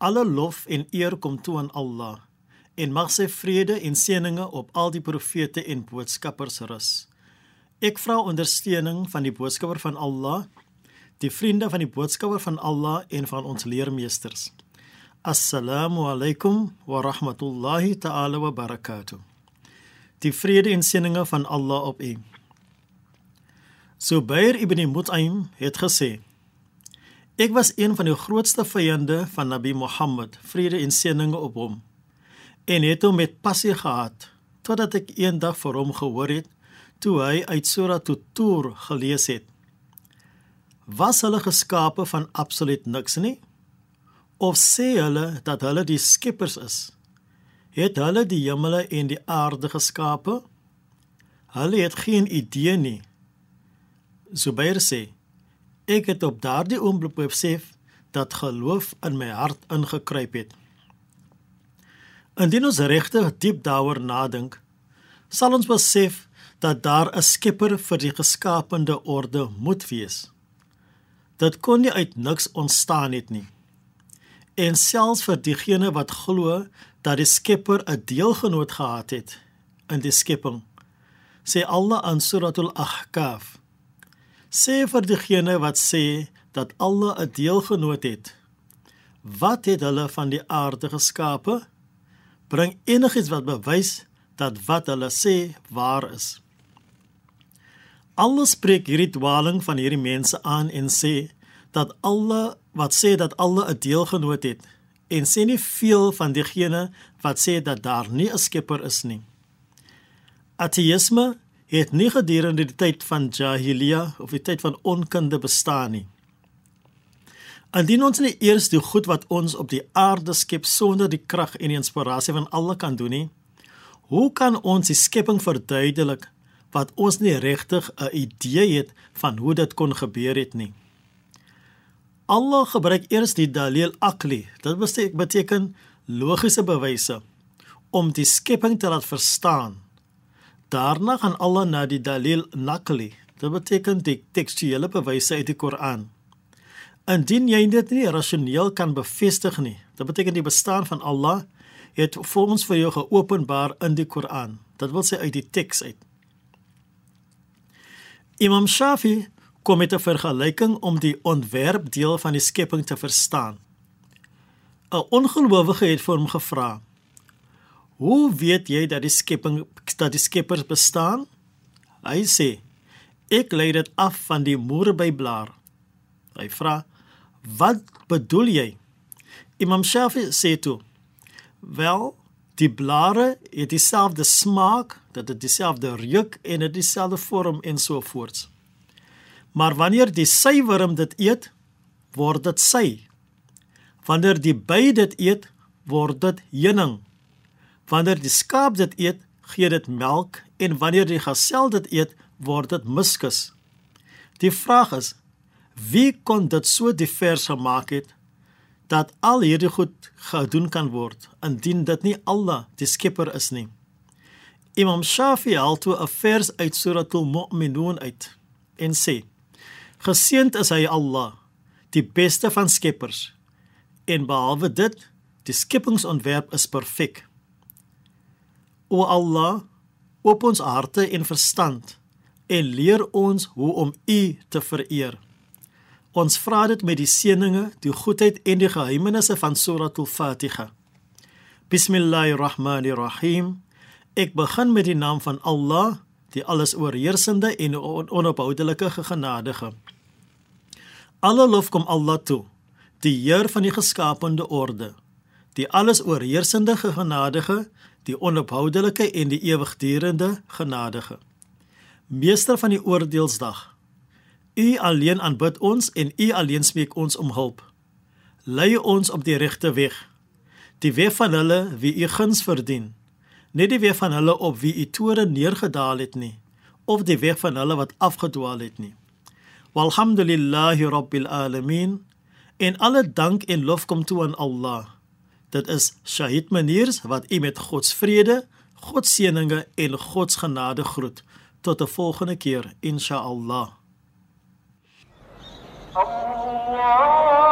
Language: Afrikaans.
Alle lof en eer kom toe aan Allah en mag sy vrede en seëninge op al die profete en boodskappers rus. Ek vra ondersteuning van die boodskapper van Allah, die vriende van die boodskapper van Allah en van ons leermeesters. Assalamu alaykum wa rahmatullahi ta'ala wa barakatuh. Die vrede en seëninge van Allah op u. Zubair ibn Mut'im het gesê: Ek was een van die grootste vyande van Nabi Muhammad, vrede en seëninge op hom, en het hom met passie gehaat totdat ek eendag vir hom gehoor het toe hy uit Surah At-Tur gelees het. Was hulle geskape van absoluut niks nie? Of sê hulle dat hulle die skeppers is? Het hulle die hemele en die aarde geskape? Hulle het geen idee nie. Zubair sê: Ek het op daardie oomblik besef dat geloof in my hart ingekruip het. Indien ons regtig diep daaroor nadink, sal ons besef dat daar 'n skepper vir die geskaapte orde moet wees. Dit kon nie uit niks ontstaan het nie. En selfs vir diegene wat glo dat die skepper 'n deelgenoot gehad het in die skepping, sê Allah in Suratul Ahqaf sê vir diegene wat sê dat Allah 'n deelgenoot het. Wat het hulle van die aarde geskape? Bring enigiets wat bewys dat wat hulle sê waar is. Allah spreek hierdie dwaling van hierdie mense aan en sê dat Allah wat sê dat Allah 'n deelgenoot het en sê nie veel van diegene wat sê dat daar nie 'n skepper is nie. Ateïsme het nie gedurende die tyd van Jahiliya of die tyd van onkunde bestaan nie. Indien ons nie eers die goed wat ons op die aarde skep sonder die krag en die inspirasie van Allah kan doen nie, hoe kan ons die skepping verduidelik wat ons nie regtig 'n idee het van hoe dit kon gebeur het nie? Allah gebruik eers die dalil akli, dit beteken logiese bewyse om die skepping te laat verstaan. Daarna gaan Allah na die dalil nakli, dit beteken die tekstuele bewyse uit die Koran. Indien jy dit nie rasioneel kan bevestig nie, dit beteken die bestaan van Allah het ons vir jou geopenbaar in die Koran. Dit wil sê uit die teks uit. Imam Shafi kom met 'n vergelyking om die ontwerpdeel van die skepping te verstaan. 'n Ongelowige het vir hom gevra: "Hoe weet jy dat die skepping dat die skeppers bestaan?" Hy sê: "Ek lei dit af van die moerbyblaar." Hy vra: "Wat bedoel jy?" Imam Shafi sê toe: "Wel, die blare het dieselfde smaak, dit het dieselfde reuk en dit dieselfde vorm en so voorts." Maar wanneer die sywurm dit eet, word dit sy. Wanneer die by dit eet, word dit heuning. Wanneer die skaap dit eet, gee dit melk en wanneer die gasel dit eet, word dit muskus. Die vraag is: wie kon dit so divers gemaak het dat al hierdie goed gedoen kan word indien dit nie Allah die skepper is nie? Imam Shafi haal toe 'n vers uit Suratul Mu'minun uit en sê: Geseend is hy Allah, die beste van skeppers. En behalwe dit, die skepingsontwerp is perfek. O Allah, oop ons harte en verstand en leer ons hoe om U te vereer. Ons vra dit met die seëninge, die goedheid en die geheimenisse van Suratul Fatiha. Bismillahirrahmanirrahim. Ek begin met die naam van Allah, die alles oorheersende en onophoudelike genadige. Alle lof kom Allah toe, die Heer van die geskaapte orde, die alles oorheersende genadige, die onophoudelike en die ewigdurende genadige. Meester van die oordeelsdag. U alleen aanbid ons en u alleen smeek ons om hulp. Lei ons op die regte weg, Die weer van hulle wie u guns verdien, nie die weer van hulle op wie u toore neergedaal het nie, of die weg van hulle wat afgedwaal het nie. Walhamdulillahi rabbil alamin. En alle dank en lof kom toe aan Allah. Dit is Shahid Maniers wat u met God se vrede, God se seëninge en God se genade groet. Tot 'n volgende keer, insha Allah. Allah